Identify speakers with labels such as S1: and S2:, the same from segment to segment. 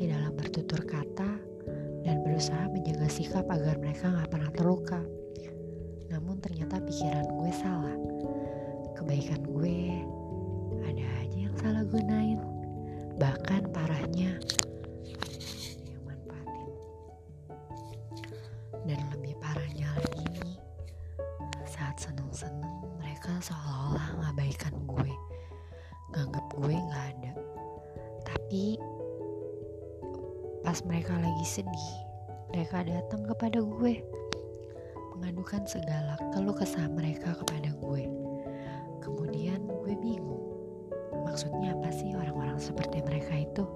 S1: hati dalam bertutur kata dan berusaha menjaga sikap agar mereka gak pernah terluka. Namun ternyata pikiran gue salah. Kebaikan gue ada aja yang salah gunain. Bahkan parahnya. Dan lebih parahnya lagi, saat seneng-seneng mereka seolah-olah ngabaikan gue. Nganggap gue gak pas mereka lagi sedih, mereka datang kepada gue, mengadukan segala keluh kesah mereka kepada gue. Kemudian gue bingung, maksudnya apa sih orang-orang seperti mereka itu?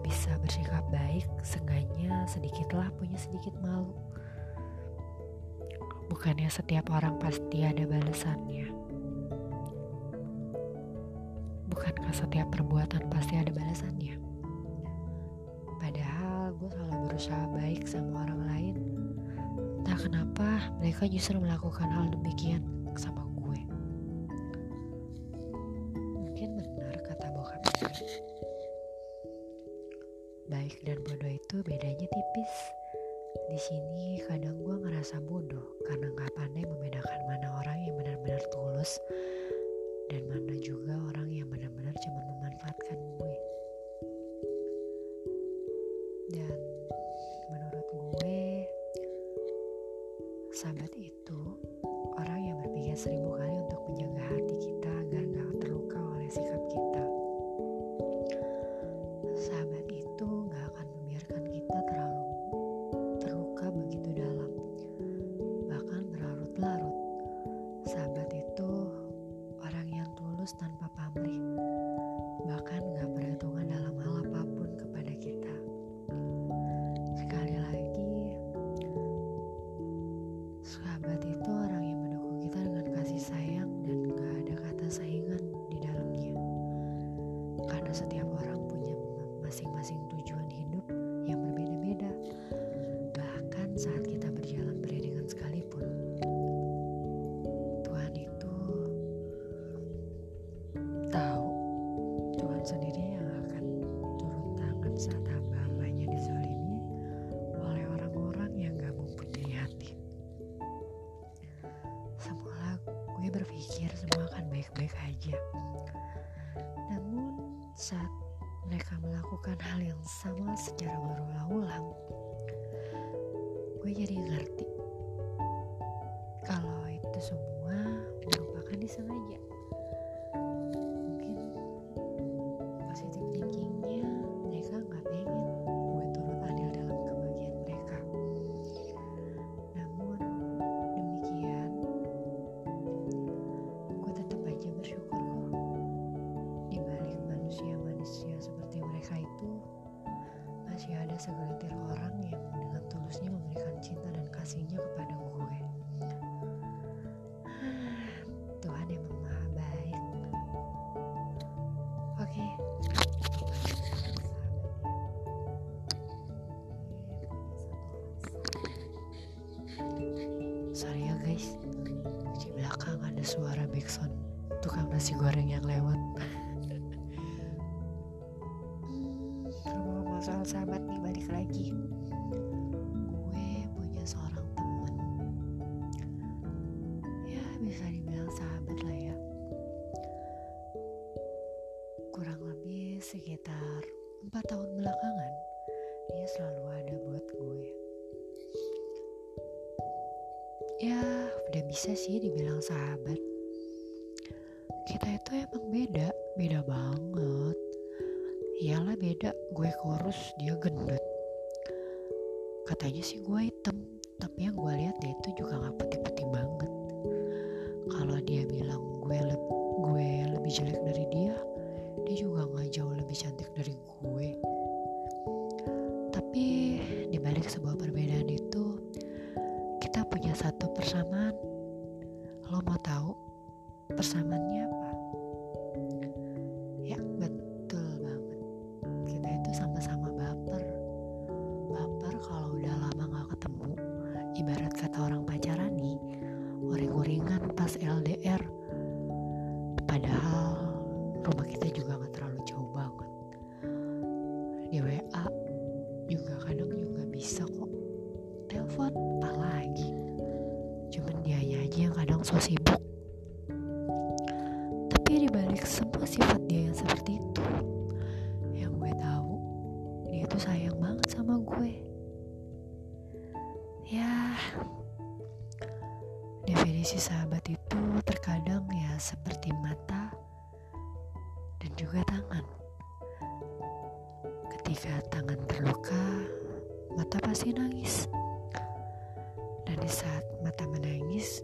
S1: Bisa bersikap baik, seenggaknya sedikitlah punya sedikit malu. Bukannya setiap orang pasti ada balasannya. Bukankah setiap perbuatan pasti ada balasannya? Padahal gue selalu berusaha baik sama orang lain. Entah kenapa mereka justru melakukan hal demikian sama gue. Tipis. Di sini kadang gue ngerasa bodoh karena nggak pandai membedakan mana orang yang benar-benar tulus dan mana juga orang yang benar-benar cuma memanfaatkan gue. Dan menurut gue, sahabat itu orang yang berpikir seribu gue berpikir semua akan baik-baik aja. Namun saat mereka melakukan hal yang sama secara berulang-ulang, gue jadi ngerti kalau itu semua merupakan disengaja. Kasihnya kepada gue. Tuhan emang maha baik. Oke. Sorry ya guys, di belakang ada suara backsound tukang nasi goreng yang lewat. Soal sahabat nih balik lagi. Empat tahun belakangan dia selalu ada buat gue. Ya udah bisa sih dibilang sahabat. Kita itu emang beda, beda banget. Iyalah beda, gue kurus, dia gendut. Katanya sih gue hitam, tapi yang gue lihat dia bisa kok. Telepon apalagi cuman dia aja yang kadang so sibuk. Tapi dibalik semua sifat dia yang seperti itu yang gue tahu dia tuh sayang banget sama gue. Ya definisi sahabat itu terkadang ya seperti mata dan juga tangan. Ketika tangan terluka mata pasti nangis. Dan di saat mata menangis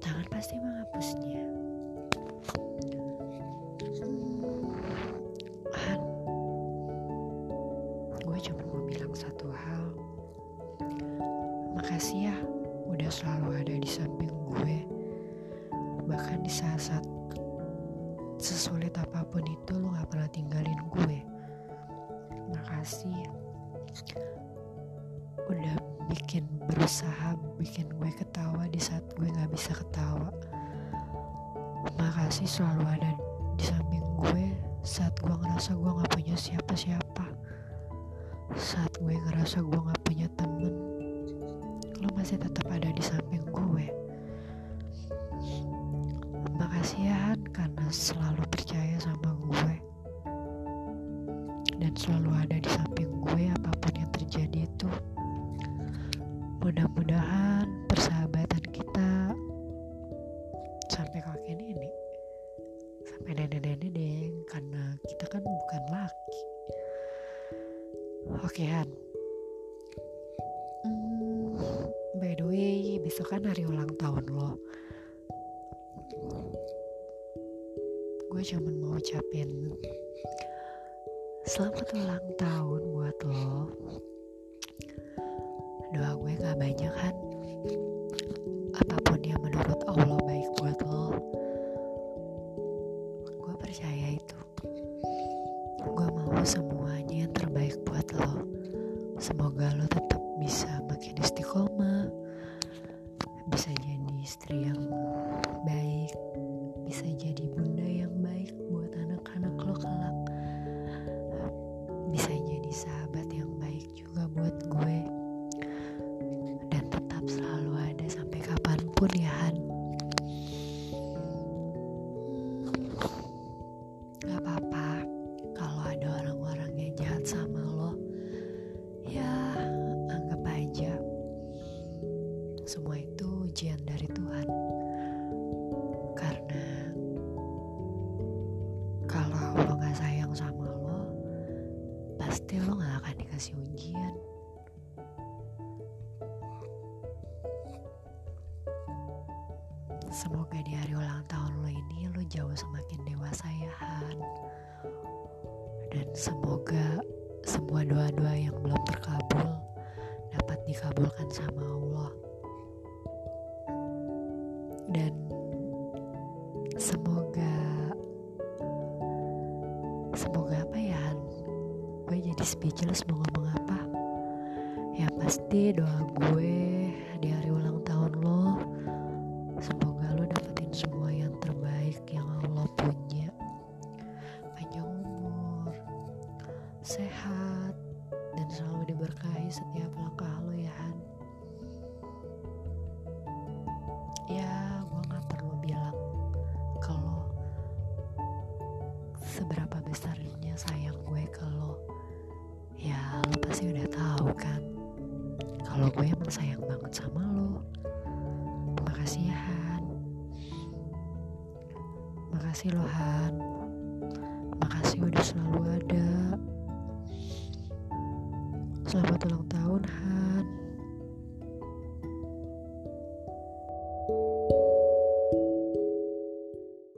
S1: tangan pasti menghapusnya bikin berusaha bikin gue ketawa di saat gue gak bisa ketawa. Makasih selalu ada di samping gue. Saat gue ngerasa gue gak punya siapa-siapa. Saat gue ngerasa gue gak punya temen lo masih tetap ada di samping gue. Makasih ya Han karena selalu percaya sama gue. Dan selalu ada mudah-mudahan persahabatan kita sampai kakek nenek sampai nenek-nenek deh karena kita kan bukan laki. Oke Han. Hmm, by the way besok kan hari ulang tahun lo. Gue cuman mau ucapin selamat ulang tahun buat lo doa gue gak banyak kan apa pun yang menurut Allah baik buat lo gue percaya itu. Gue mau semuanya yang terbaik buat lo. Semoga lo tetap semoga di hari ulang tahun lo ini lo jauh semakin dewasa ya Han. Dan semoga semua doa-doa yang belum terkabul dapat dikabulkan sama Allah. Dan semoga semoga apa ya Han? Gue jadi speechless mau ngomong apa. Ya pasti doa gue di hari ulang tahun lo sehat dan selalu diberkahi setiap langkah lo ya Han. Ya gue gak perlu bilang lo seberapa besarnya sayang gue ke lo. Ya lo pasti udah tahu kan? Kalau gue emang sayang banget sama lo. Makasih ya Han. Makasih lo Han. Makasih udah selalu ada selamat ulang tahun Han